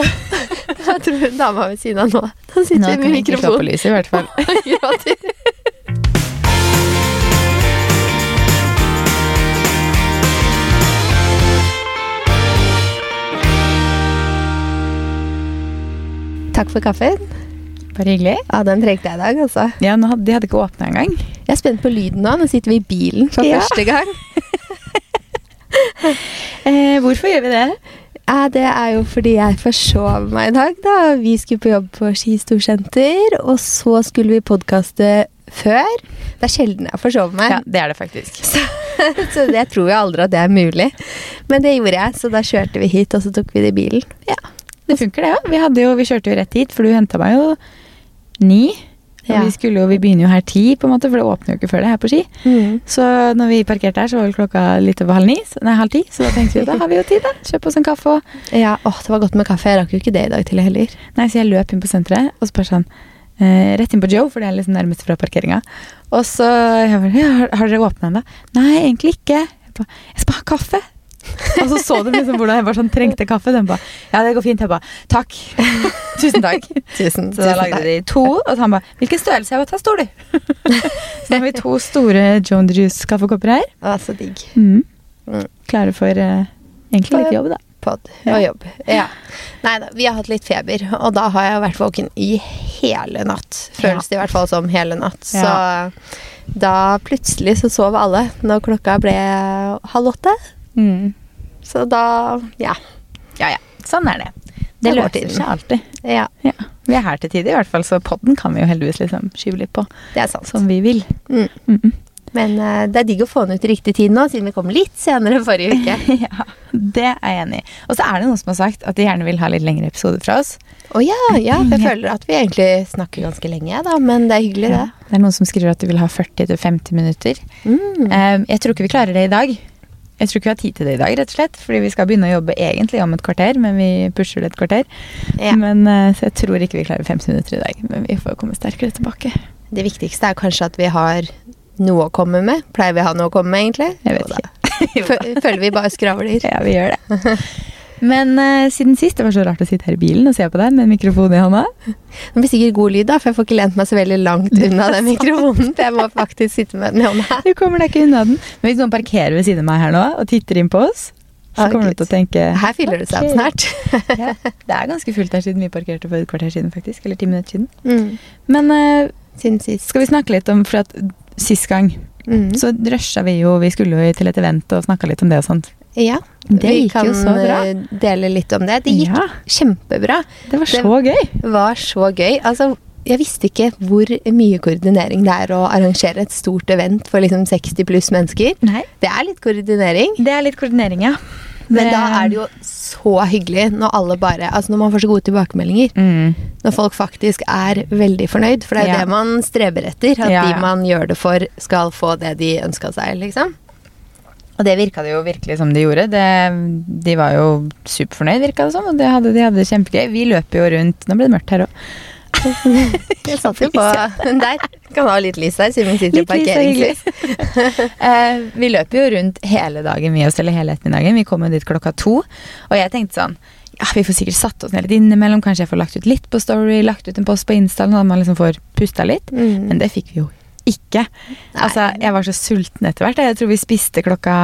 Jeg tror dama ved siden av nå Da sitter Nå vi kan med vi ikke slå på lyset, i hvert fall. Takk for kaffen. Bare hyggelig. Ja, den trengte jeg i dag, altså. Ja, nå hadde, De hadde ikke åpna engang. Jeg er spent på lyden nå. Nå sitter vi i bilen for Ja. første gang. Eh, hvorfor gjør vi det? Ja, det er jo fordi jeg forsov meg i dag, da. Vi skulle på jobb på Ski Storsenter, og så skulle vi podkaste før. Det er sjelden jeg forsover meg, Ja, det er det faktisk. så jeg tror jo aldri at det er mulig. Men det gjorde jeg, så da kjørte vi hit, og så tok vi det i bilen. Ja, det funker det, ja. Vi, vi kjørte jo rett hit, for du henta meg jo ni. Ja. vi, skulle jo, vi begynner jo her ti, på en måte, for det åpner jo ikke før det her på Ski. Så når vi parkerte her, så var vel klokka litt over halv ni. Nei, halv ti. Så da tenkte vi da har vi jo tid, da. Kjøp oss en kaffe og Ja, åh, det var godt med kaffe. Jeg rakk jo ikke det i dag til heller. Nei, så jeg løp inn på senteret, og så bare sånn eh, Rett inn på Joe, for det er liksom nærmest fra parkeringa. Og så jeg bare, ja, har, har dere åpna ennå? Nei, egentlig ikke. Jeg, skal ha kaffe. Og så så de liksom hvordan jeg bare sånn trengte kaffe. Den bare Ja, det går fint. Jeg bare Takk. Tusen takk. Tusen, Så da lagde de to, og så han bare Hvilken størrelse? Jeg bare Ta stor, du. så da har vi to store Joan the Juice-kaffekopper her. Å, så digg. Mm. Mm. Klare for uh, egentlig litt jobb, da. Pod og jobb. Ja. Nei da, vi har hatt litt feber, og da har jeg vært våken i hele natt. Føles det i hvert fall som hele natt. Så da plutselig så sov alle når klokka ble halv åtte. Mm. Så da ja. Ja ja, sånn er det. Det, Det løser seg alltid. ja. Ja. Vi er her til tide, i hvert fall, så podden kan vi jo heldigvis liksom skyve litt på Det er sant. som vi vil. Mm. Mm -mm. Men uh, det er digg å få den ut i riktig tid nå, siden vi kom litt senere enn forrige uke. ja, det er jeg enig i. Og så er det noen som har sagt at de gjerne vil ha litt lengre episoder fra oss. Å ja, ja. Jeg føler at vi egentlig snakker ganske lenge, da, men det er hyggelig, Ja. Det er noen som skriver at de vil ha 40-50 minutter. det. Mm. Eh, jeg tror ikke vi klarer det i dag. Jeg tror ikke vi har tid til det i dag, rett og slett. Fordi vi skal begynne å jobbe egentlig om et kvarter, men vi pusher det et kvarter. Ja. Men, eh, så jeg tror ikke vi klarer 50 minutter i dag. Men vi får komme sterkere tilbake. Det viktigste er kanskje at vi har noe å komme med. Pleier vi å ha noe å komme med, egentlig? Jeg vet ikke. Føler vi bare skravler. Ja, vi gjør det. Men uh, siden sist, det var så rart å sitte her i bilen og se på deg med en mikrofon i hånda. Det blir sikkert god lyd, da, for jeg får ikke lent meg så veldig langt unna den mikrofonen. For jeg må faktisk sitte med den i hånda. Du kommer deg ikke unna den. Men hvis noen parkerer ved siden av meg her nå og titter inn på oss, så kommer du til å tenke Her fyller det seg opp snart. ja, Det er ganske fullt her siden vi parkerte for et kvarter siden, faktisk. Eller ti minutter siden. Mm. Men uh, Siden sist. skal vi snakke litt om For at sist gang Mm. så rusha vi jo Vi skulle jo til et event og snakka litt om det og sånt. Ja, Det gikk jo så bra. Vi kan dele litt om det. Det gikk Ja, kjempebra. det var Det- så gøy. Det var så gøy. Altså, jeg visste ikke hvor mye koordinering det er å arrangere et stort event for liksom 60 pluss mennesker. Nei, Det er litt koordinering. det er litt koordinering, ja. Men da er det jo så hyggelig når alle bare Altså når man får så gode tilbakemeldinger. mm. Når folk faktisk er veldig fornøyd. For det er Ja. det man streber etter. At Ja, de man gjør det for, skal få det de ønska seg, liksom. Og det virka det jo virkelig som de gjorde. Det, de var jo superfornøyd, virka det som. Og det hadde, de hadde det kjempegøy. Vi løper jo rundt Nå ble det mørkt her òg. Jeg satt jo på Der. Kan ha litt lys her, siden vi sitter i er parkeringslys. uh, vi løper jo rundt hele dagen, vi oss, eller hele ettermiddagen. Vi kom jo dit klokka to. Og jeg tenkte sånn ja, Vi får sikkert satt oss ned litt innimellom. Kanskje jeg får lagt ut litt på Story, lagt ut en post på Insta, sånn at man liksom får pusta litt. Mm. Men det fikk vi jo ikke. Altså, jeg var så sulten etter hvert. Jeg tror vi spiste klokka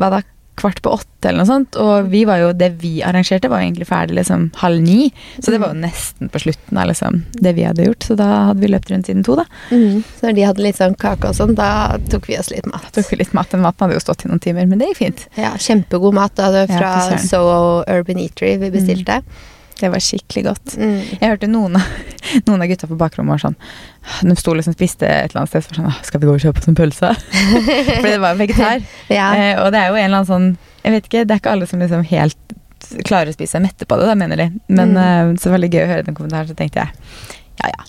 hva da, kvart på åtte eller noe sånt. Og vi var jo, det vi arrangerte, var jo egentlig ferdig liksom halv ni. Så det var jo nesten på slutten av liksom, det vi hadde gjort. Så da hadde vi løpt rundt siden to, da. Mm. Så når de hadde litt sånn kake og sånn, da tok vi oss litt mat. Da Tok vi litt mat. Den maten hadde jo stått i noen timer, men det gikk fint. Ja, Kjempegod mat da, Ja, fra fy. So Urban Eatery vi bestilte. Det var skikkelig godt. Mm. Jeg hørte noen av, noen av gutta på bakrommet var sånn De sto liksom spiste et eller annet sted, så var sånn Skal vi gå og kjøpe oss en pølse? Fordi det var vegetar. Ja. Eh, og det er jo en eller annen sånn Jeg vet ikke, det er ikke alle som liksom helt klarer å spise seg mette på det, da, mener de. Men Mm. eh, så veldig gøy å høre den kommentaren, så tenkte jeg ja ja.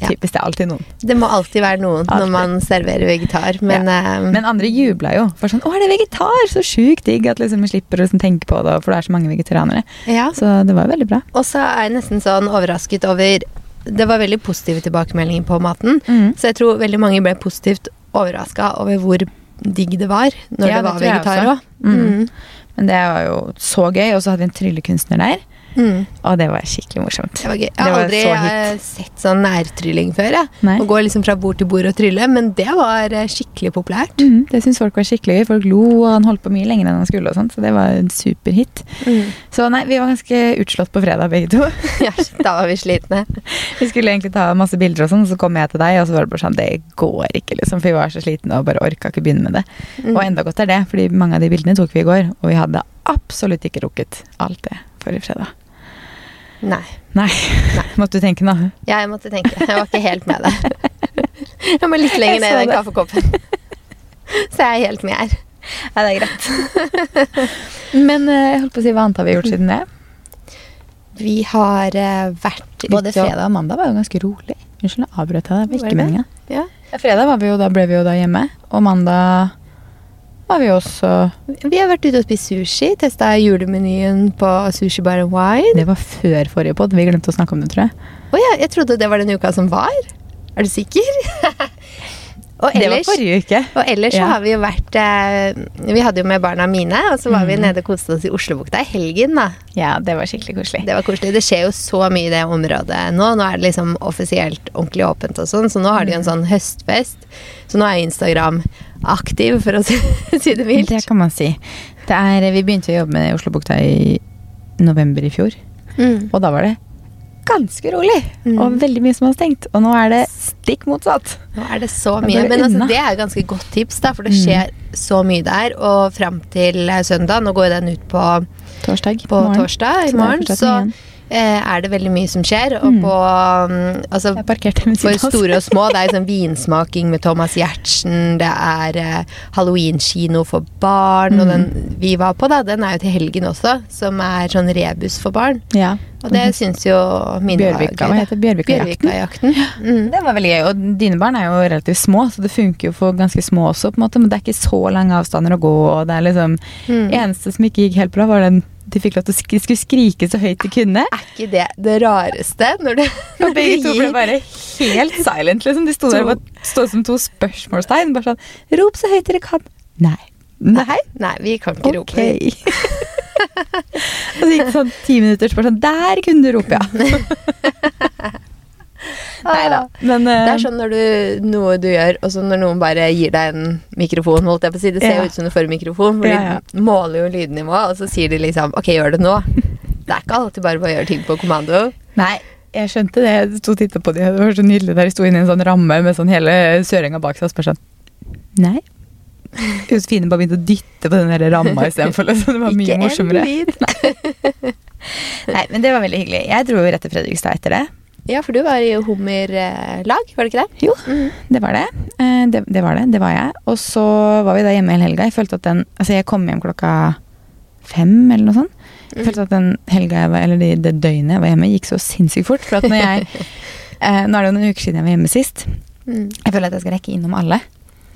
Ja. Typisk, det er alltid noen. Det må alltid være noen Alltid. når man serverer vegetar, men, eh, Men andre jubla jo. For sånn 'Å, er det vegetar?' Så sjukt digg at liksom vi slipper å liksom tenke på det, for det er så mange vegetarianere. ja. Så det var veldig bra. Og så er jeg nesten sånn overrasket over Det var veldig positive tilbakemeldinger på maten, Mm. så jeg tror veldig mange ble positivt overraska over hvor digg det var når Ja, det var vegetar òg. Mm. Mm. Men det var jo så gøy. Og så hadde vi en tryllekunstner der. Mm. Og det var skikkelig morsomt. Det var gøy. Jeg har aldri så eh, sett sånn nærtrylling før. Å gå liksom fra bord til bord og trylle, men det var eh, skikkelig populært. Mm. det syns folk var skikkelig gøy. Folk lo, og han holdt på mye lenger enn han skulle. og sånt, Så det var en superhit. Mm. Så nei, vi var ganske utslått på fredag, begge to. Ja, da var vi slitne. Vi skulle egentlig ta masse bilder og sånn, så kom jeg til deg, og så var det bare sånn Det går ikke, liksom. For vi var så slitne og bare orka ikke begynne med det. Mm. Og enda godt er det, fordi mange av de bildene tok vi i går, og vi hadde absolutt ikke rukket alt det forrige fredag. Nei. Nei. Måtte du tenke nå? Ja, jeg måtte tenke. Jeg var ikke helt med det. Jeg må litt lenger ned i den kaffekoppen. Så jeg er helt med her. Nei, det er greit. Men eh, jeg holdt på å si, hva annet har vi gjort siden det? Vi har eh, vært Både fredag og mandag var jo ganske rolig. Unnskyld, nå avbrøt jeg deg. Det var ikke meningen. Ja. Fredag var vi jo, da ble vi jo da hjemme, og mandag var vi også Vi har vært ute og spist sushi. Testa julemenyen på Sushi Bar and Wine. Det var før forrige pod. Vi glemte å snakke om det, tror jeg. Å ja, jeg trodde det var den uka som var. Er du sikker? og Det var forrige uke. og ellers så har vi jo vært eh, Vi hadde jo med barna mine, og så var vi Mhm. nede og koste oss i Oslobukta i helgen. da. Ja, det var skikkelig koselig. Det var koselig. Det skjer jo så mye i det området nå. Nå er det liksom offisielt ordentlig åpent og sånn, så nå har de jo en Mm. sånn høstfest. Så nå er Instagram aktiv, for å si, det mildt. Det kan man si. Det er, vi begynte å jobbe med Oslobukta i november i fjor, Mm. og da var det ganske rolig. Mm. Og veldig mye som var stengt. Og nå er det stikk motsatt. Nå er det så mye. det Men altså, det er et ganske godt tips, da, for det Mm. skjer så mye der. Og fram til eh, søndag, nå går den ut på, Torsdag. på morgen. torsdag i morgen, så er det veldig mye som skjer. Og Mm. på mm, Altså, for store og små. Det er sånn vinsmaking med Thomas Giertsen, det er eh, halloweenkino for barn, og Mm. den vi var på, da, den er jo til helgen også, som er sånn rebus for barn. Ja. Og det syns jo mine var gøy. Bjørvikajakten. Mm. Det var veldig gøy, og dine barn er jo relativt små, så det funker jo for ganske små også, på en måte, men det er ikke så lange avstander å gå, og det er liksom Mm. Eneste som ikke gikk helt bra, var den de fikk lov til å sk skulle skrike så høyt de kunne. Er ikke det det rareste? Når du, Og begge to ble bare helt silent, liksom. De sto der og stod som to spørsmålstegn. Bare sånn Rop så høyt dere kan. Nei. Nei? Nei, vi kan ikke Ok. rope. og så gikk det sånn ti minutter, så bare sånn Der kunne du rope, ja. Nei da. Men Det eh, er sånn når du, noe du gjør, og så når noen bare gir deg en mikrofon, holdt jeg på å si. Det ser jo Ja. ut som du får mikrofon, for Ja, de måler jo lydnivået, og så sier de liksom Ok, gjør det nå. Det er ikke alltid bare å gjøre ting på kommando. Nei, jeg skjønte det. Jeg sto og titta på de, det var så nydelig der de sto inne i en sånn ramme med sånn hele søringa bak seg og så sånn Nei. Josefine bare begynte å dytte på den der ramma istedenfor. Liksom. Det var mye morsommere. lyd. Nei, men det var veldig hyggelig. Jeg dro rett til Fredrikstad etter det. Ja, for du var i hummerlag, var det ikke det? Jo, Mm. det var det. Eh, det. Det var det, det var jeg. Og så var vi da hjemme hele helga. Jeg følte at den Altså, jeg kom hjem klokka fem eller noe sånt. Jeg følte at den helga jeg var, eller det, det døgnet jeg var hjemme, gikk så sinnssykt fort. For at når jeg eh, Nå er det jo noen uker siden jeg var hjemme sist. Mm. Jeg føler at jeg skal rekke innom alle.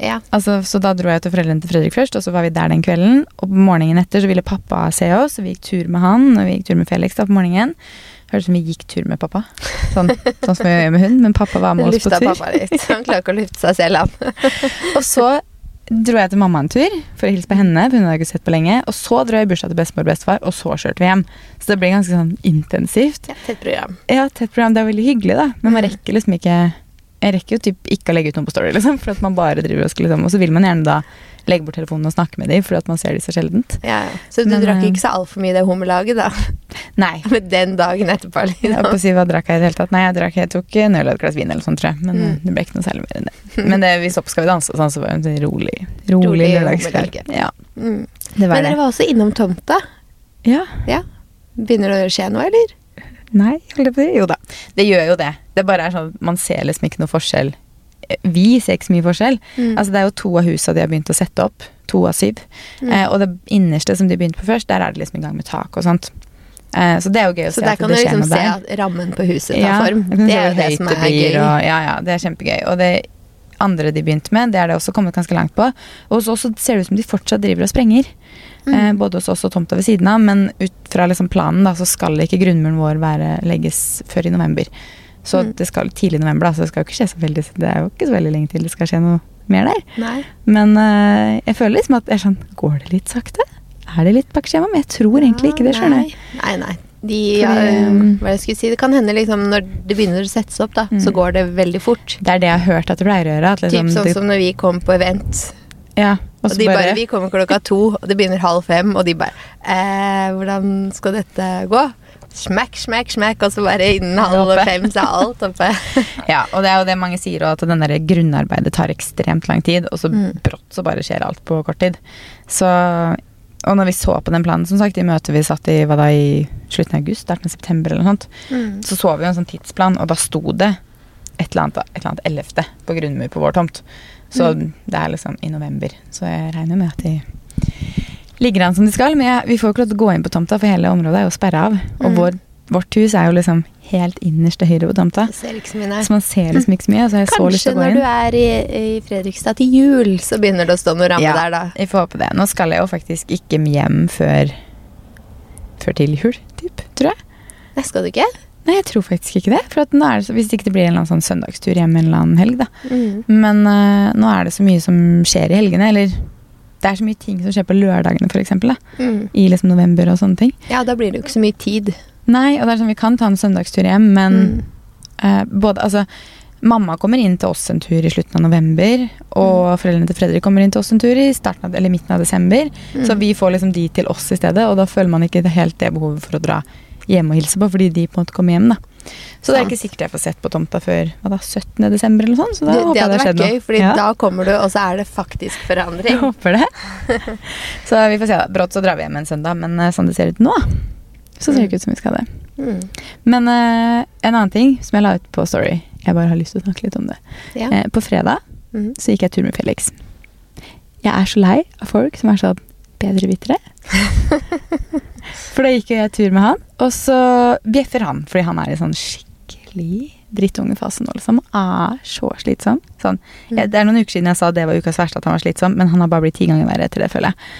Ja. Altså, så da dro jeg til foreldrene til Fredrik først, og så var vi der den kvelden. Og på morgenen etter så ville pappa se oss, og vi gikk tur med han, og vi gikk tur med Felix da på morgenen. Hørtes ut som vi gikk tur med pappa, sånn, sånn som vi gjør med hund, men pappa var med oss på tur. pappa litt. Han klarer ikke å lufte seg selv, han. Og så dro jeg til mamma en tur for å hilse på henne, for hun hadde ikke sett på lenge. Og så dro jeg i bursdag til bestemor og bestefar, og så kjørte vi hjem. Så det ble ganske sånn intensivt. Ja, tett program. Ja, tett program. Det er veldig hyggelig, da. Men man Mm. rekker liksom ikke Jeg rekker jo typ ikke å legge ut noe på Story, liksom. For at man bare driver og skal liksom Og så vil man gjerne da legge bort telefonen og snakke med dem, for at man ser dem så sjeldent. Ja, ja. Så du Men, drakk eh, ikke så altfor mye i det hummerlaget, da? Nei. Men den dagen etterpå, Jeg på liksom. si hva drakk jeg i det hele tatt. Nei, jeg drakk Jeg tok en øl og et glass vin eller sånn, tror jeg. Men Mm. det ble ikke noe særlig mer enn det. Men det, hvis opp Skal vi danse og sånn, så var det en rolig, rolig, Rolig lørdagskveld. Ja, Mm. Men dere var også innom tomta. Ja. Ja. Begynner det å skje noe, eller? Nei, holdt jeg på å si. Jo da. Det gjør jo det. Det bare er sånn Man ser liksom ikke noe forskjell. Eh, Vi ser ikke så mye forskjell. Mm. Altså Det er jo to av husa de har begynt å sette opp. To av syv. Mm. Eh, og det innerste som de begynte på først, der er det liksom i gang med tak og sånt. Eh, så det er jo gøy å Så se der at kan du liksom se at rammen på huset tar Ja, form. Det er jo det som er gøy. Og, ja, ja, det er kjempegøy. Og det andre de begynte med, det er det også kommet ganske langt på. Og så også ser det ut som de fortsatt driver og sprenger. Mm. Eh, både hos oss og tomta ved siden av. Men ut fra liksom planen da, så skal ikke grunnmuren vår være, legges før i november. Så Mm. det skal tidlig i november, da, så det skal jo ikke skje så veldig Det er jo ikke så veldig lenge til det skal skje noe mer der. Nei. Men uh, jeg føler liksom at jeg sånn Går det litt sakte? Er det litt bak skjema? Men jeg tror egentlig ikke det, skjønner jeg. Nei, nei. De, ja, hva jeg skulle si, det kan hende liksom når det begynner å settes opp, da, så Mm. går det veldig fort. Det er det jeg har hørt at det pleier å gjøre. At Typ liksom, sånn det- som når vi kom på event, ja, og de bare, Vi kommer klokka to, og det begynner halv fem, og de bare eh, Hvordan skal dette gå? Smekk, smekk, smekk, og så bare innen halv fem så er alt oppe. Ja, og det er jo det mange sier, at den det grunnarbeidet tar ekstremt lang tid, og så Mm. brått så bare skjer alt på kort tid. Så, og når vi så på den planen, som sagt, i møtet vi satt i da, i slutten av august, starten av september eller noe sånt, Mm. så så vi jo en sånn tidsplan, og da sto det et eller annet, et eller annet 11. på grunnmur på vår tomt. Så Mm. det er liksom i november. Så jeg regner med at de ligger an som de skal. Men jeg, vi får jo ikke lov til å gå inn på tomta, for hele området er jo sperra av. Og Mm. vår, vårt hus er jo liksom helt innerst til høyre på tomta. Ikke så man ser liksom ikke så mye. Så jeg Kanskje når du er i, i Fredrikstad til jul, så begynner det å stå noe ramme Ja. der, da. Vi får håpe det. Nå skal jeg jo faktisk ikke hjem før Før til jul, typ, tror jeg. Nei, skal du ikke? Nei, jeg tror faktisk ikke det. For er det så, Hvis ikke det blir en eller annen sånn søndagstur hjem en eller annen helg, da. Mm. Men uh, nå er det så mye som skjer i helgene. Eller det er så mye ting som skjer på lørdagene, f.eks. Mm. I liksom november og sånne ting. Ja, da blir det jo ikke så mye tid. Nei, og det er sånn vi kan ta en søndagstur hjem, men Mm. uh, både Altså, mamma kommer inn til oss en tur i slutten av november, og foreldrene til Fredrik kommer inn til oss en tur i starten av, eller midten av desember. Mm. Så vi får liksom de til oss i stedet, og da føler man ikke helt det behovet for å dra hjem og hilse på, fordi de på en måte kommer hjem, da. Så det er ikke sikkert jeg får sett på tomta før hva da, 17. desember eller sånt. Så da det, håper det jeg hadde det har skjedd vært gøy, for Ja. da kommer du, og så er det faktisk Jeg forandring. håper det. Så vi får se, da. Brått så drar vi hjem en søndag, men eh, sånn det ser ut nå, så ser det ikke ut som vi skal det. Mm. Men uh, en annen ting som jeg la ut på Story, jeg bare har lyst til å snakke litt om det. Ja. Uh, på fredag Mm. så gikk jeg tur med Felix. Jeg er så lei av folk som er sånn bedrevitere. For da gikk jeg tur med han, og så bjeffer han, fordi han er i sånn skikkelig drittungefase nå, liksom. Er så slitsom. Sånn. Mm. Jeg, det er noen uker siden jeg sa det var ukas verste at han var slitsom, men han har bare blitt ti ganger verre etter det, føler jeg.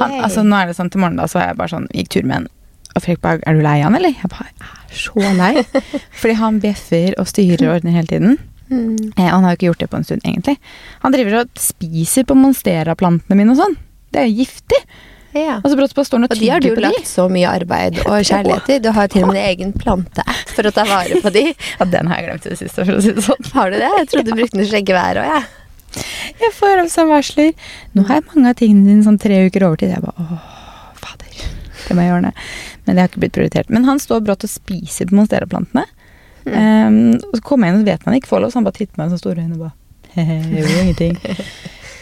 Han, altså, nå er det sånn til morgenen, da, så har jeg bare sånn, gikk tur med han. Og Fredrik bare 'Er du lei han, eller?' Jeg bare er så lei. Fordi han bjeffer og styrer og ordner hele tiden. Mm. Eh, og han har jo ikke gjort det på en stund, egentlig. Han driver og spiser på monstera-plantene mine og sånn. Det er jo giftig. Ja. Og så brått på står han og de har du lagt så mye arbeid og kjærlighet i. Du har til og med en egen planteapp for å ta vare på de. Ja, den har jeg glemt i det siste, for å si det sånn. Har du det? Jeg trodde du brukte den til skjeggevær òg, jeg. Jeg får opp sånn varsler. Nå har jeg mange av tingene dine sånn tre uker overtid. Jeg bare åh, fader. Det må jeg gjøre ned. Men det har ikke blitt prioritert. Men han står brått og spiser på monstera-plantene. Mm. Um, og så kommer jeg inn og så vet man ikke får lov, så han bare titter på meg med sånne store øyne og bare «Hehe, jeg gjorde jo ingenting.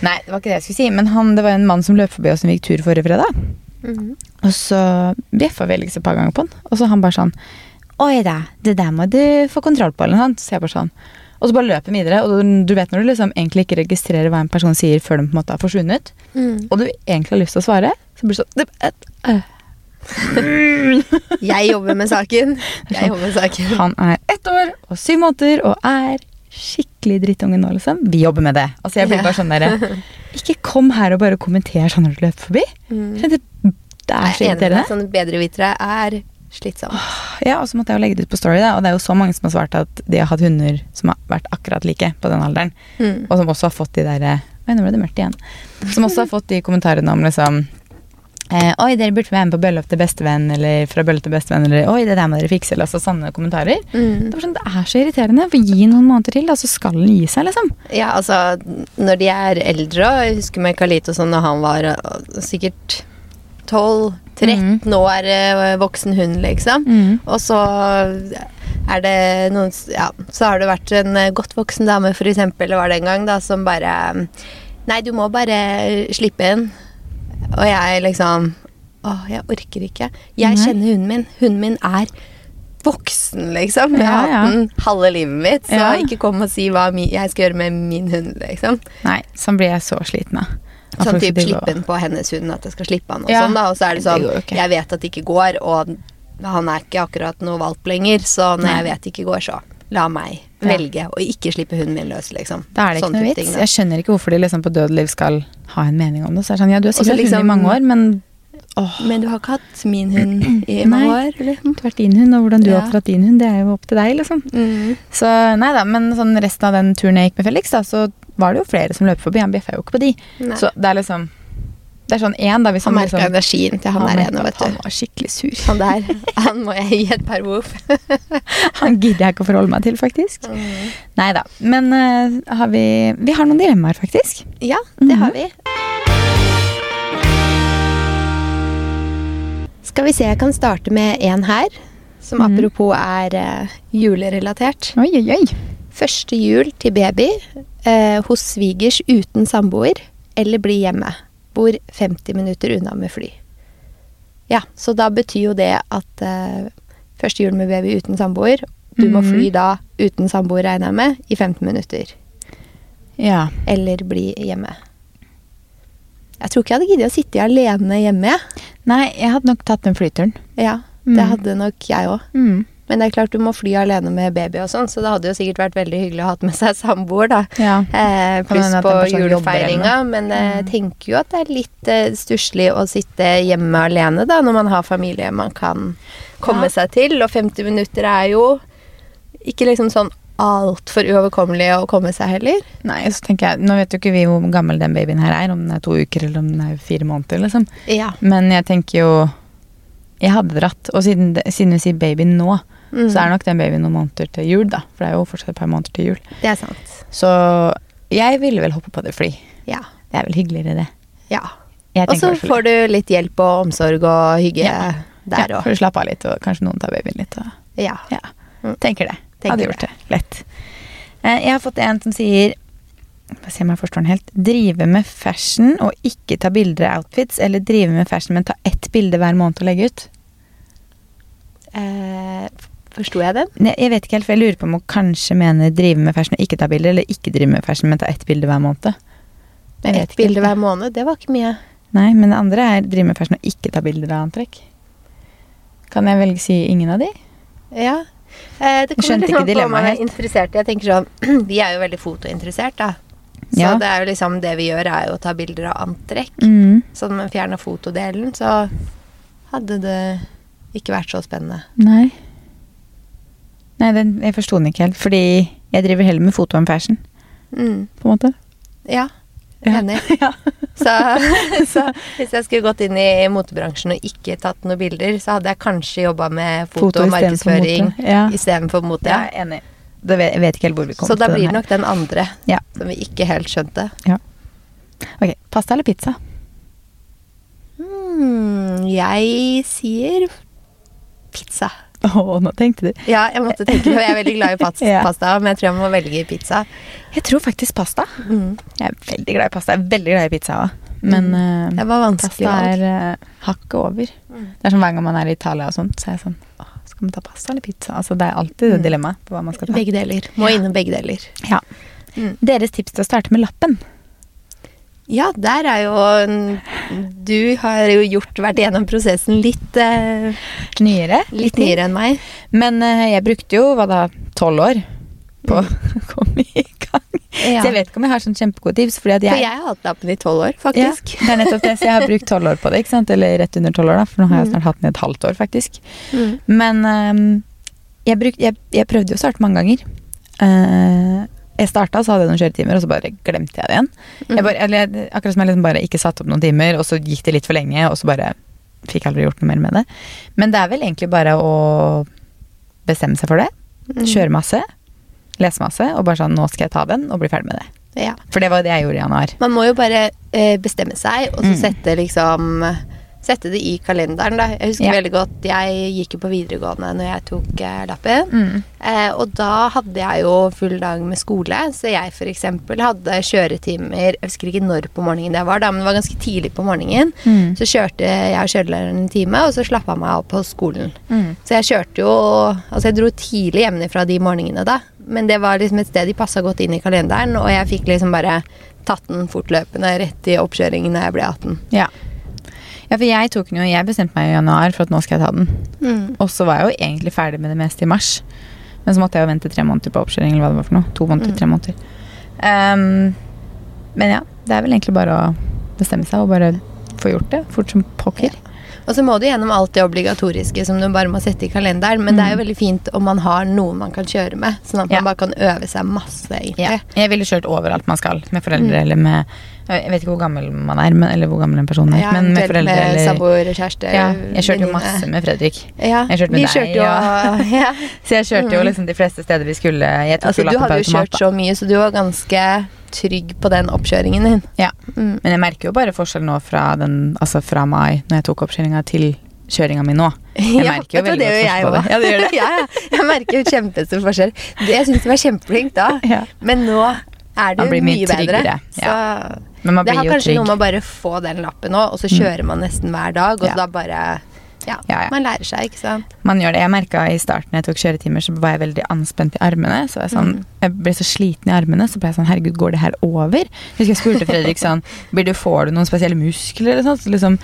Nei, det var ikke det jeg skulle si. Men han, det var en mann som løp forbi oss som vi gikk tur forrige fredag. Mhm. Og så bjeffa Felix et par ganger på han. Og så han bare sånn Oi da, det der må du få kontroll på, eller noe sånt. Så jeg bare sånn. Og så bare løper han videre. Og du, du vet når du liksom egentlig ikke registrerer hva en person sier før den på en måte har forsvunnet, Mm. og du egentlig har lyst til å svare, så blir det sånn øh, Jeg jobber med saken. Jeg jobber med saken. Han er ett år og syv måneder og er skikkelig drittunge nå, liksom. Vi jobber med det. Altså jeg blir bare sånn derre Ikke kom her og bare kommenter sånn når du løper forbi. Mm. Det, det er så er irriterende. deg. Bedrevitere er slitsomt. Ja, og så måtte jeg jo legge det ut på Story, da, og det er jo så mange som har svart at de har hatt hunder som har vært akkurat like på den alderen, Mm. og som også har fått de derre Oi, nå ble det mørkt igjen. Som også har fått de kommentarene om liksom eh, Oi, dere burde være med på Bølle opp til bestevenn, eller fra Bølle til bestevenn, eller Oi, det der må dere fikse, eller altså sånne kommentarer. Mm. Det, var sånn, det er så irriterende. For gi noen måneder til, da, så skal den gi seg, liksom. Ja, altså, når de er eldre, og jeg husker med Kalito sånn da han var sikkert 12-13 år øh, voksen hund, liksom. Og så er det noen Ja, så har det vært en øh, godt voksen dame, for eksempel, var det en gang, da, som bare Nei, du må bare slippe inn. Og jeg liksom Å, jeg orker ikke. Jeg Nei. kjenner hunden min. Hunden min er voksen, liksom. Jeg Ja, har hatt den halve livet mitt, så Ja. ikke kom og si hva jeg skal gjøre med min hund, liksom. Nei, sånn blir jeg så sliten av. Sånn type driver og- slippe den på hennes hund, at jeg skal slippe han og Ja. sånn, da. Og så er det sånn, jeg vet at det ikke går, og han er ikke akkurat noe valp lenger, så når Nei. jeg vet det ikke går, så la meg. Velge å ikke slippe hunden min løs, liksom. Da er det ikke noe vits. ting, jeg skjønner ikke hvorfor de liksom på død liv skal ha en mening om det. Så er det sånn, ja, du har sikkert liksom, hund i mange år, men åh, Men du har ikke hatt min hund i Nei. mange år, eller? du har vært din hund, og hvordan du Ja. har oppdratt din hund, det er jo opp til deg, liksom. Mm. Så nei da, men sånn resten av den turen jeg gikk med Felix, da, så var det jo flere som løp forbi. Han bjeffa jo ikke på de. Nei. Så det er liksom Det er sånn én, da, hvis Han han, merka liksom energien til han, han der ene, vet du. Han var skikkelig sur. Han der, han må jeg gi et par woof. Han gidder jeg ikke å forholde meg til, faktisk. Mm. Nei da. Men uh, har vi Vi har noen dilemmaer, faktisk. Ja, det Mhm. har vi. Skal vi se, jeg kan starte med en her, som mm. apropos er uh, julerelatert. Oi, oi, oi. Første jul til baby uh, hos svigers uten samboer, eller bli hjemme. Bor 50 minutter unna med fly. Ja, så da betyr jo det at eh, første jul med baby uten samboer, du må Mhm. fly da uten samboer, regner jeg med, i 15 minutter. Ja. Eller bli hjemme. Jeg tror ikke jeg hadde giddet å sitte alene hjemme. Nei, jeg hadde nok tatt den flyturen. Ja, Mm. det hadde nok jeg òg. Mm. Men det er klart du må fly alene med baby og sånn, så det hadde jo sikkert vært veldig hyggelig å ha med seg samboer, da. Ja. Eh, pluss på julefeiringa. Men jeg Mm. tenker jo at det er litt eh, stusslig å sitte hjemme alene, da, når man har familie man kan komme Ja. seg til. Og 50 minutter er jo ikke liksom sånn altfor uoverkommelig å komme seg heller. Nei, så tenker jeg Nå vet jo ikke vi hvor gammel den babyen her er, om den er to uker eller om den er fire måneder, liksom. Ja. Men jeg tenker jo Jeg hadde dratt. Og siden, siden vi sier baby nå, Mm. så er nok den babyen noen måneder til jul, da. For det er jo fortsatt et par måneder til jul. Det er sant. Så jeg ville vel hoppe på det fly. Ja. Det er vel hyggeligere, det. ja. Og så får du litt hjelp og omsorg og hygge Ja. der ja, får For å slappe av litt, og kanskje noen tar babyen litt. Og, Ja. ja. Mm. Tenker det. Tenker Hadde gjort det. Lett. Eh, Jeg har fått en som sier Få se om jeg forstår den helt. Drive med fashion og ikke ta bilder av outfits, eller drive med fashion, men ta ett bilde hver måned og legge ut. Eh, Forsto jeg den? Ne, Jeg vet ikke helt, for jeg lurer på om hun kanskje mener drive med fashion og ikke ta bilder, eller ikke drive med fashion, men ta ett bilde hver måned. Ett bilde hver måned, det var ikke mye. Nei, men det andre er drive med fashion og ikke ta bilder av antrekk. Kan jeg velge si ingen av de? Ja. Eh, det Jeg skjønte kommer ikke dilemmaet helt. Interessert. Jeg tenker sånn, Vi er jo veldig fotointeressert, da. Så Ja. det er jo liksom det vi gjør, er jo å ta bilder av antrekk. Mm. Så når man fjerner fotodelen, så hadde det ikke vært så spennende. Nei. Nei, den, jeg forsto den ikke helt. Fordi jeg driver heller med foto enn fashion, Mm. på en måte. Ja, Ja. enig. Ja. Så, så hvis jeg skulle gått inn i motebransjen og ikke tatt noen bilder, så hadde jeg kanskje jobba med foto, og markedsføring. Ja. istedenfor mote. Jeg er enig. Det vet, jeg vet ikke helt hvor vi kommer Så da blir det nok den andre Ja. som vi ikke helt skjønte. Ok, Pasta eller pizza? Mm, jeg sier pizza. Å, nå tenkte du. Ja, jeg måtte tenke, for jeg er veldig glad i pasta, Ja. men jeg tror jeg må velge pizza. Jeg tror faktisk pasta. Mm. Jeg er veldig glad i pasta. Jeg er veldig glad i pizza òg. Men eh, Det var vanskelig pasta er uh, hakket over. Mm. Det er som hver gang man er i Italia og sånt, så er jeg sånn Skal man ta pasta eller pizza? Altså, det er alltid et Mm. dilemmaet på hva man skal ta. Begge deler. Må innom begge deler. Ja. Mm. Deres tips til å starte med lappen? Ja, der er jo Du har jo gjort, vært gjennom prosessen litt, eh, Nyere? litt nyere enn meg. Men eh, jeg brukte jo hva da, tolv år på å komme i gang. Ja. Så jeg vet ikke om jeg har sånn kjempegode tips. Fordi at For jeg, jeg har hatt lappen i tolv år, ja, faktisk. det er nettopp det, så jeg har brukt tolv år på det. ikke sant? Eller rett under tolv år, da, for nå har jeg Mm. snart hatt den i et halvt år, faktisk. Mm. Men um, jeg, bruk, jeg, jeg prøvde jo å starte mange ganger. Uh, jeg starta, så hadde jeg noen kjøretimer, og så bare glemte jeg det igjen. Mm. Jeg bare, eller, jeg- akkurat som jeg liksom bare ikke satte opp noen timer, og så gikk det litt for lenge, og så bare fikk aldri gjort noe mer med det. Men det er vel egentlig bare å bestemme seg for det. Mm. Kjøre masse. Lese masse, og bare sånn Nå skal jeg ta den, og bli ferdig med det. Ja. For det var det jeg gjorde i januar. Man må jo bare eh, bestemme seg, og så Mm. sette liksom Sette det i kalenderen, da. Jeg husker Ja. veldig godt Jeg gikk jo på videregående når jeg tok eh, lappen. Mm. Eh, og da hadde jeg jo full dag med skole, så jeg f.eks. hadde kjøretimer Jeg husker ikke når på morgenen det var, da, men det var ganske tidlig på morgenen. Mm. Så kjørte jeg og kjørelæreren en time, og så slappa jeg meg av på skolen. Mm. Så jeg kjørte jo Altså, jeg dro tidlig hjemmefra de morgenene, da. Men det var liksom et sted de passa godt inn i kalenderen, og jeg fikk liksom bare tatt den fortløpende rett i oppkjøringen da jeg ble 18. Ja. Ja, for jeg tok den jo Jeg bestemte meg i januar for at nå skal jeg ta den. Og så var jeg jo egentlig ferdig med det meste i mars. Men så måtte jeg jo vente tre måneder på oppkjøring, eller hva det var for noe. To måneder, Mm. tre måneder. Um, men ja, det er vel egentlig bare å bestemme seg og bare få gjort det. Fort som pokker. Og så må du gjennom alt det obligatoriske som du bare må sette i kalenderen, men det er jo Mm. veldig fint om man har noe man kan kjøre med, sånn at Ja. man bare kan øve seg masse, egentlig. Ja. Jeg ville kjørt overalt man skal, med foreldre Mm. eller med Jeg vet ikke hvor gammel man er, men, eller hvor gammel en person er. Ja, men med foreldre med eller samboer, kjæreste, ja, Jeg kjørte jo masse med Fredrik. Ja, Jeg kjørte med vi deg, jo. Så jeg kjørte jo Mm. liksom de fleste steder vi skulle. Jeg tok Altså, jo du lappen på hadde jo kjørt så mye, så du var ganske trygg på den oppkjøringen din. Ja. Mm. Men jeg merker jo bare forskjell nå fra, den, altså fra mai, når jeg tok oppkjøringa, til kjøringa mi nå. Jeg merker jo veldig godt forskjell på det. Ja, det gjør det. ja, ja. Jeg merker jo kjempestor forskjell. Det, jeg syns du var kjempeflink da, Ja. men nå er du mye mye, bedre. Så Men man det har kanskje trygg. noe med å bare få den lappen nå, og så kjører man nesten hver dag, og Ja. da bare ja, Ja, ja. man lærer seg, ikke sant. Man gjør det. Jeg merka i starten jeg tok kjøretimer, så var jeg veldig anspent i armene. Så jeg, sånn, Mm. jeg ble så sliten i armene, så ble jeg sånn Herregud, går det her over? Jeg husker jeg spurte Fredrik sånn blir du, Får du noen spesielle muskler eller sånt? Så liksom,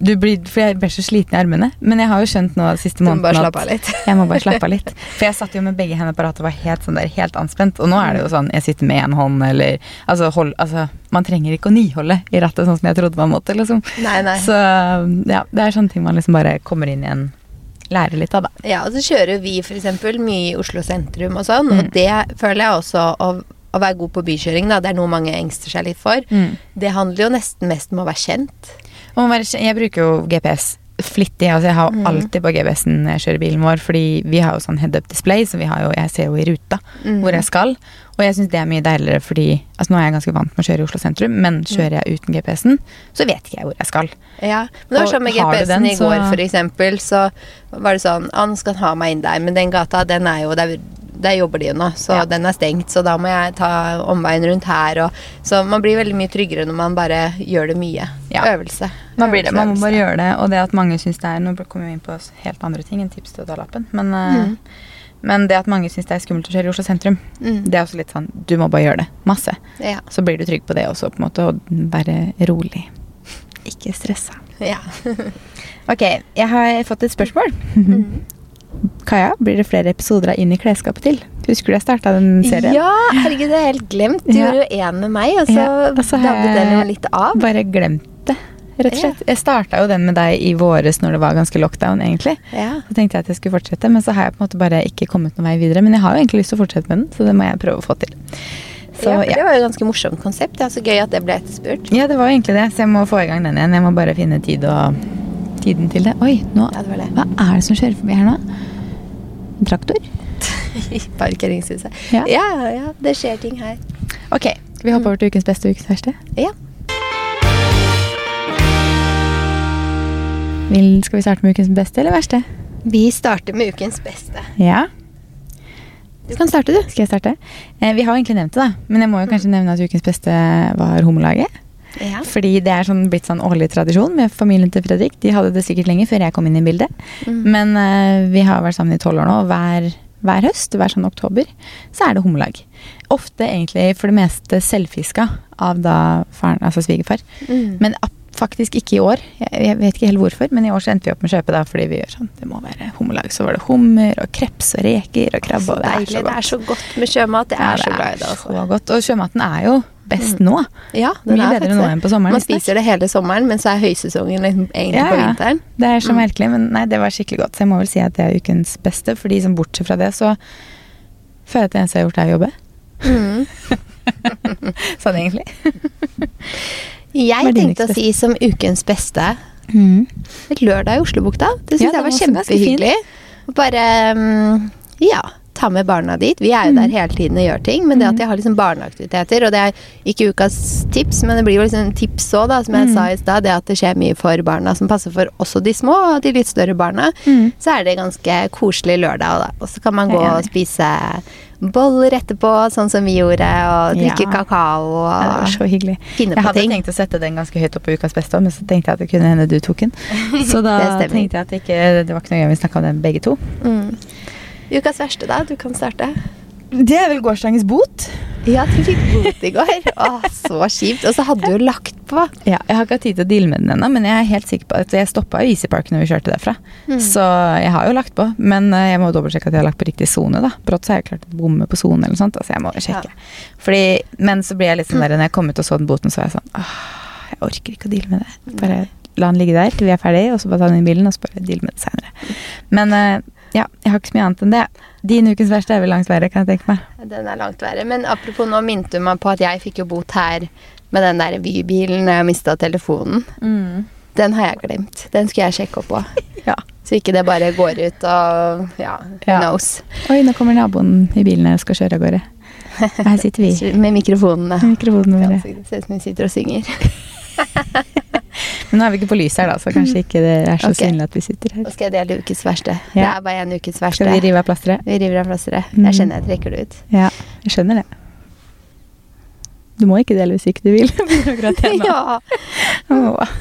du blir, for jeg blir så sliten i armene. Men jeg har jo skjønt nå siste Du må månedene bare at jeg må bare slappe av litt. For jeg satt jo med begge hendene på rattet og var helt, sånn der, helt anspent. Og nå er det jo sånn jeg sitter med én hånd, eller altså, hold, altså Man trenger ikke å nyholde i rattet sånn som jeg trodde man måtte, liksom. Nei, nei. Så ja, det er sånne ting man liksom bare kommer inn igjen. Lærer litt av, da. Ja, og så kjører vi eksempel mye i Oslo sentrum og sånn, Mm. og det føler jeg også å, å være god på bykjøring, da. Det er noe mange engster seg litt for. Det handler jo nesten mest om å være kjent. Jeg bruker jo GPS flittig. Altså jeg har Mm. alltid på GPS-en når jeg kjører bilen vår, fordi vi har jo sånn head up display, så vi har jo, jeg ser jo i ruta Mm. hvor jeg skal. Og jeg syns det er mye deiligere fordi altså Nå er jeg ganske vant med å kjøre i Oslo sentrum, men kjører jeg uten GPS-en, så vet ikke jeg hvor jeg skal. Ja, men det var sånn med GPS-en i går, så- for eksempel, så var det sånn Han nå skal han ha meg inn der, men den gata, den er jo Der, der jobber de jo nå, så Ja. den er stengt, så da må jeg ta omveien rundt her og Så man blir veldig mye tryggere når man bare gjør det mye. Ja. Øvelse. Man blir det, man må bare gjøre det. Og det at mange syns det er Nå kommer vi inn på helt andre ting enn tips til å ta lappen, men, eh, Mm. men det at mange syns det er skummelt å kjøre i Oslo sentrum, Mm. det er også litt sånn Du må bare gjøre det. Masse. Ja. Så blir du trygg på det også, på en måte, og være rolig. Ikke stressa. ja. Ok, jeg har fått et spørsmål. Mm. Kaja, blir det flere episoder av Inn i klesskapet til? Husker du jeg starta den serien? Ja, herregud, det er helt glemt. Du Ja. gjorde jo én med meg, og så Ja, og så den jo litt av. Bare glemt det, rett og slett. Jeg starta jo den med deg i våres når det var ganske lockdown, egentlig. Ja. Så tenkte jeg at jeg skulle fortsette, men så har jeg på en måte bare ikke kommet noen vei videre. Men jeg har jo egentlig lyst til å fortsette med den, så det må jeg prøve å få til. Så ja, for ja. Det var jo et ganske morsomt konsept. Det er så gøy at det ble etterspurt. Ja, det var jo egentlig det, så jeg må få i gang den igjen. Jeg må bare finne tid og tiden til det. Oi, nå Ja, det det. Hva er det som kjører forbi her nå? En traktor? I parkeringshuset. Ja. ja, ja, det skjer ting her. Ok, vi hoppe over til ukens beste og ukens verste? Ja. Vil, skal vi starte med ukens beste eller verste? Vi starter med ukens beste. Ja. Du kan starte, du. Skal jeg starte? Eh, vi har egentlig nevnt det, da. Men jeg må jo kanskje nevne at ukens beste var Homolaget. Ja. Fordi det er sånn, blitt sånn årlig tradisjon med familien til Fredrik. De hadde det sikkert lenge før jeg kom inn i bildet. Mm. Men uh, vi har vært sammen i tolv år nå, og hver, hver høst, hver sånn oktober, så er det hummelag. Ofte egentlig for det meste selvfiska av da faren, altså svigerfar. Mm. Men faktisk ikke i år. Jeg, jeg vet ikke helt hvorfor, men i år så endte vi opp med å kjøpe da, fordi vi gjør sånn. Det må være hummerlag. Så var det hummer og kreps og reker og krabbe. så og det er deilig. så Det er så godt med sjømat. Jeg Ja, er så glad i det. så Altså. godt. Og sjømaten er jo best Mm. nå. Ja, Mye bedre nå enn på sommeren. Man spiser det hele sommeren, men så er høysesongen liksom egentlig Ja, på ja. vinteren. Det er så Mm. merkelig, men nei, det var skikkelig godt. Så jeg må vel si at det er ukens beste. For de som bortsett fra det, så føler jeg at det eneste jeg har gjort, er å jobbe. Mm. Sånn egentlig. Jeg tenkte å si som ukens beste Mm. et lørdag i Oslobukta. Det syns Ja, jeg var var kjempehyggelig. Bare um, ja, ta med barna dit. Vi er jo der Mm. hele tiden og gjør ting, men det Mm. at jeg har liksom barneaktiviteter, og det er ikke ukas tips, men det blir jo liksom tips òg, da, som jeg Mm. sa i stad, det at det skjer mye for barna som passer for også de små og de litt større barna, Mm. så er det ganske koselig lørdag, da. Og så kan man gå og spise boller etterpå, sånn som vi gjorde, og drikke Ja. kakao Ja, det var og så hyggelig. finne Jeg hadde ting. tenkt å sette den ganske høyt opp på ukas beste, men så tenkte jeg at det kunne hende du tok den. Så da tenkte jeg at det ikke, det var ikke noe gøy vi snakka om den begge to. Mm. Ukas verste, da? Du kan starte. Det er vel gårsdagens bot. Ja, du fikk bot i går. Å, så kjipt. Og så hadde du jo lagt på. Ja, jeg har ikke hatt tid til å deale med den ennå, men jeg er helt sikker på at jeg stoppa i Easy Park når vi kjørte derfra. Mm. Så jeg har jo lagt på, men eh, jeg må dobbeltsjekke at jeg har lagt på riktig sone. da. Brått så har jeg klart å bomme på sone eller noe sånt, altså jeg må sjekke. Fordi, men så blir jeg litt sånn der, når jeg kom ut og så den boten, så var jeg sånn åh, jeg orker ikke å deale med det. Bare la den ligge der til vi er ferdige, og så bare ta den i bilen, og så bare deale med det seinere. Men eh, ja, jeg har ikke så mye annet enn det. Din ukens verste er vel langt verre, kan jeg tenke meg. Den er langt verre. Men apropos, nå minte du meg på at jeg fikk jo bot her med den der Vy-bilen når jeg mista telefonen. Den har jeg glemt. Den skulle jeg sjekke opp på. Ja. Så ikke det bare går ut og ja, who Ja. knows. Oi, nå kommer naboen i bilen og skal kjøre av gårde. Her sitter vi Med mikrofonene. med mikrofonene våre. ser ut som vi sitter og synger. Men nå er vi ikke på lys her, da, så kanskje ikke det er så okay. synlig at vi sitter her. Nå skal jeg dele ukens verste. Det er bare en ukens verste. Skal vi rive av plasteret? Vi river av plasteret. Mm. Jeg kjenner jeg trekker det ut. Ja, jeg skjønner det. Du må ikke dele hvis ikke du vil. Ja,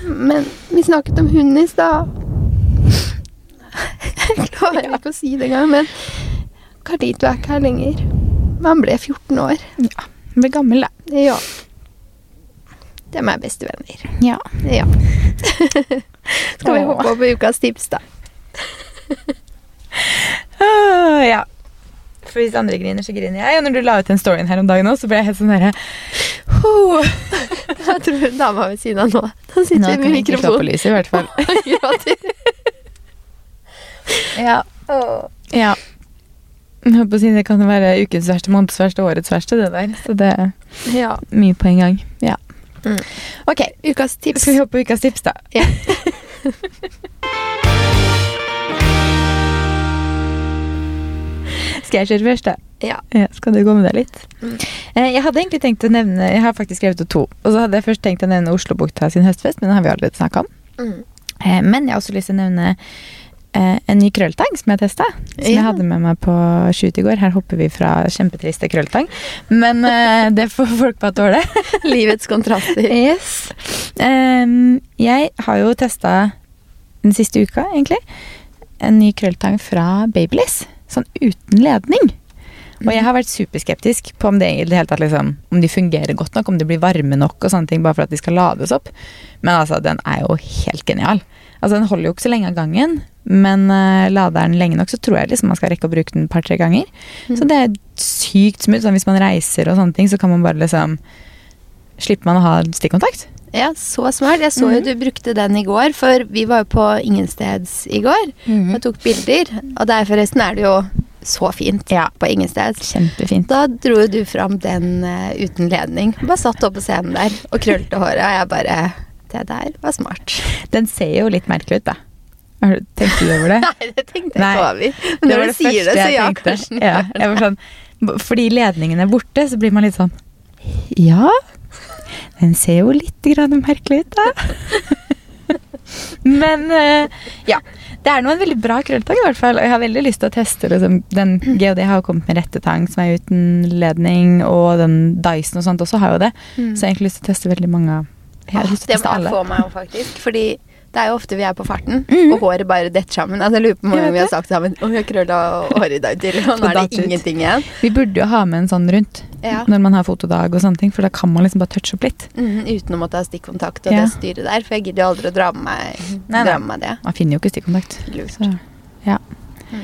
men vi snakket om hund i stad. Jeg klarer ikke å si det engang, men Carlito er ikke her lenger. Han ble 14 år. Ja, han ble gammel, da. Ja. De er bestevenner. Ja. Ja. Skal vi hoppe opp på ukas tips, da? Ah, ja. For hvis andre griner, så griner jeg. Og når du la ut den storyen her om dagen òg, så ble jeg helt sånn derre oh. Jeg tror dama ved siden av nå Da sitter Nå vi kan med vi ikke slå på mikrofon. lyset, i hvert fall. ja. Ja. ja. Jeg holdt på å si det kan være ukens verste, måneds verste, årets verste, det der. Så det er Ja. mye på en gang. Ja. Mm. Ok, Ukas tips. skal vi hoppe på ukas tips, da? Ja. Skal jeg kjøre først, da? Ja. Ja, skal du gå med deg litt? Mm. Eh, Jeg hadde egentlig tenkt å nevne Jeg har faktisk skrevet to. Og så hadde jeg først tenkt å nevne Oslobukta sin høstfest, men den har vi allerede snakka om. Mm. Eh, Men jeg har også lyst til å nevne en ny krølltang som jeg testa. Som jeg hadde med meg på shoot i går. Her hopper vi fra kjempetriste krølltang. Men eh, det får folk bare tåle. Livets kontraster. Yes. Em, jeg har jo testa den siste uka, egentlig, en ny krølltang fra Babyliss. Sånn uten ledning. Og jeg har vært superskeptisk på om det det hele tatt liksom, om de fungerer godt nok, om de blir varme nok og sånne ting bare for at de skal lades opp. Men altså, den er jo helt genial. Altså, Den holder jo ikke så lenge av gangen, men uh, lader den lenge nok, så tror jeg liksom man skal rekke å bruke den et par-tre ganger. Så det er sykt smooth. Sånn, hvis man reiser og sånne ting, så kan man bare liksom Slipper man å ha stikkontakt. Ja, så smart. Jeg så jo Mhm. du brukte den i går, for vi var jo på Ingensteds i går og tok bilder. Og der forresten er det jo så fint Ja. på Ingensteds. Kjempefint. Da dro du fram den uh, uten ledning. Bare satt oppe på scenen der og krølte håret, og jeg bare Det der var smart. Den ser jo litt merkelig ut, da. Har du over det? Nei, det tenkte jeg ikke over. Men når du sier det, så ja, tenkte. kanskje Ja, jeg var sånn, fordi ledningen er borte, så blir man litt sånn Ja, den ser jo litt grann merkelig ut, da. Men eh, ja. Det er nå en veldig bra krølltang, i hvert fall. Og jeg har veldig lyst til å teste liksom, den GHD har jo kommet med rettetang som er uten ledning, og den Dyson og sånt også har jo det. Mm. Så jeg har egentlig lyst til å teste veldig mange av Jeg har lyst til å teste alle. Det må jeg få meg òg, faktisk. Fordi det er jo ofte vi er på farten, Mhm. og håret bare detter sammen. Altså, jeg lurer på om vi har sagt sammen Å, vi har krølla håret i dag til, og nå er det ingenting igjen. Vi burde jo ha med en sånn rundt Ja. når man har fotodag og sånne ting, for da kan man liksom bare touche opp litt. Mhm, uten å måtte ha stikkontakt og Ja. det styret der, for jeg gidder jo aldri å dra med meg, Nei, dra med meg det. Man finner jo ikke stikkontakt. Lurt. Så, ja. Mm.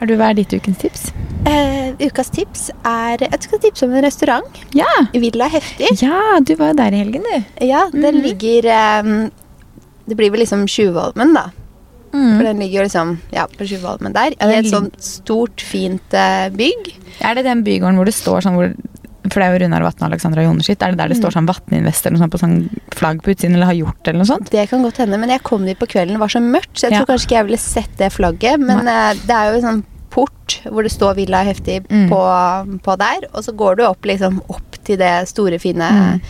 Har du hva er ditt ukens tips? Uh, ukas tips er Jeg skal tipse om en restaurant. Ja! Villa Heftig. Ja, du var jo der i helgen, du. Ja, den Mhm. ligger eh, Det blir vel liksom Tjuvholmen, da. For Mm. den ligger jo liksom ja, på Tjuvholmen der. Det I et sånt stort, fint uh, bygg. Er det den bygården hvor det står sånn hvor For det er jo Runar Vatne og Alexandra Jonerskitt. Er det der det står sånn Vatne-invest eller noe sånt på sånn flagg på utsiden, eller har gjort det, eller noe sånt? Det kan godt hende, men jeg kom dit på kvelden, det var så mørkt, så jeg Ja. tror kanskje ikke jeg ville sett det flagget. Men eh, det er jo en sånn port hvor det står Villa Heftig Mm. på, på der, og så går du opp liksom opp til det store, fine Mm.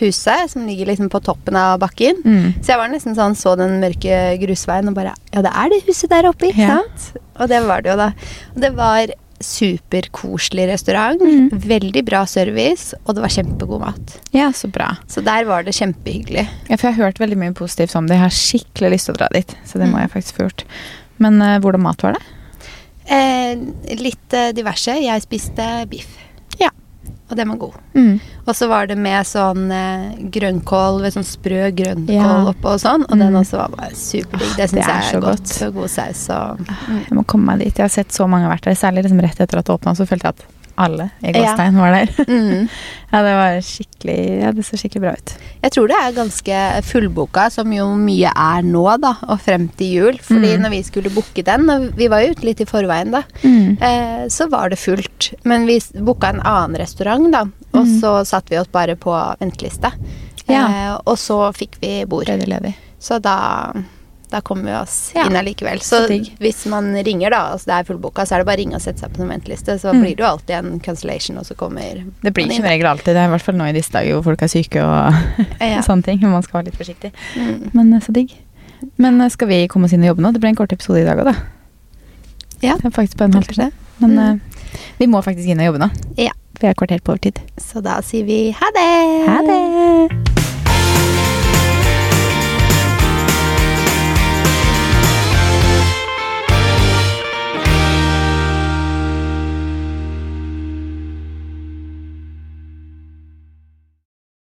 Huset som ligger liksom på toppen av bakken. Mm. Så jeg var nesten sånn, så den mørke grusveien og bare Ja, det er det huset der oppe, ikke Ja. sant? Og det var det jo, da. Og det var superkoselig restaurant. Mm. Veldig bra service, og det var kjempegod mat. Ja, så bra. Så der var det kjempehyggelig. Ja, for jeg har hørt veldig mye positivt om det. Jeg har skikkelig lyst til å dra dit, så det må Mm. jeg faktisk få gjort. Men uh, hvordan mat var det? Eh, litt uh, diverse. Jeg spiste biff. Og den var god. Mm. Og så var det med sånn eh, grønnkål, ved sånn sprø grønnkål Ja. oppå og sånn. Og den Mm. også var bare superdigg. Det Det syns er jeg så er godt. godt. Så god saus og Jeg må komme meg dit. Jeg har sett så mange vært der. Særlig liksom rett etter at det åpna, så følte jeg at alle i Ja. Gåstein var der. mm. Ja, det var skikkelig Ja, det så skikkelig bra ut. Jeg tror det er ganske fullboka, som jo mye er nå, da, og frem til jul. Fordi Mm. når vi skulle booke den, og vi var jo ute litt i forveien da, eh, så var det fullt. Men vi booka en annen restaurant, da, og Mm. så satte vi oss bare på venteliste. Ja. Eh, og så fikk vi bord. Så da, da kommer vi oss Ja. inn allikevel. Så Så hvis man ringer, da, altså det er fullboka, så er det bare å ringe og sette seg på en venteliste. Så Mm. blir det jo alltid en cancellation, og så kommer Det blir ikke som regel alltid det, i hvert fall nå i disse dager hvor folk er syke og Ja. sånne ting. Man skal være litt forsiktig. Mm. Men eh, så digg. Men eh, skal vi komme oss inn og jobbe nå? Det ble en kort episode i dag òg, da. Ja. Det er faktisk på en halvtime. Men Mm. eh, vi må faktisk inn og jobbe nå. Ja. Vi er kvarter på overtid. Så da sier vi ha det! Ha det!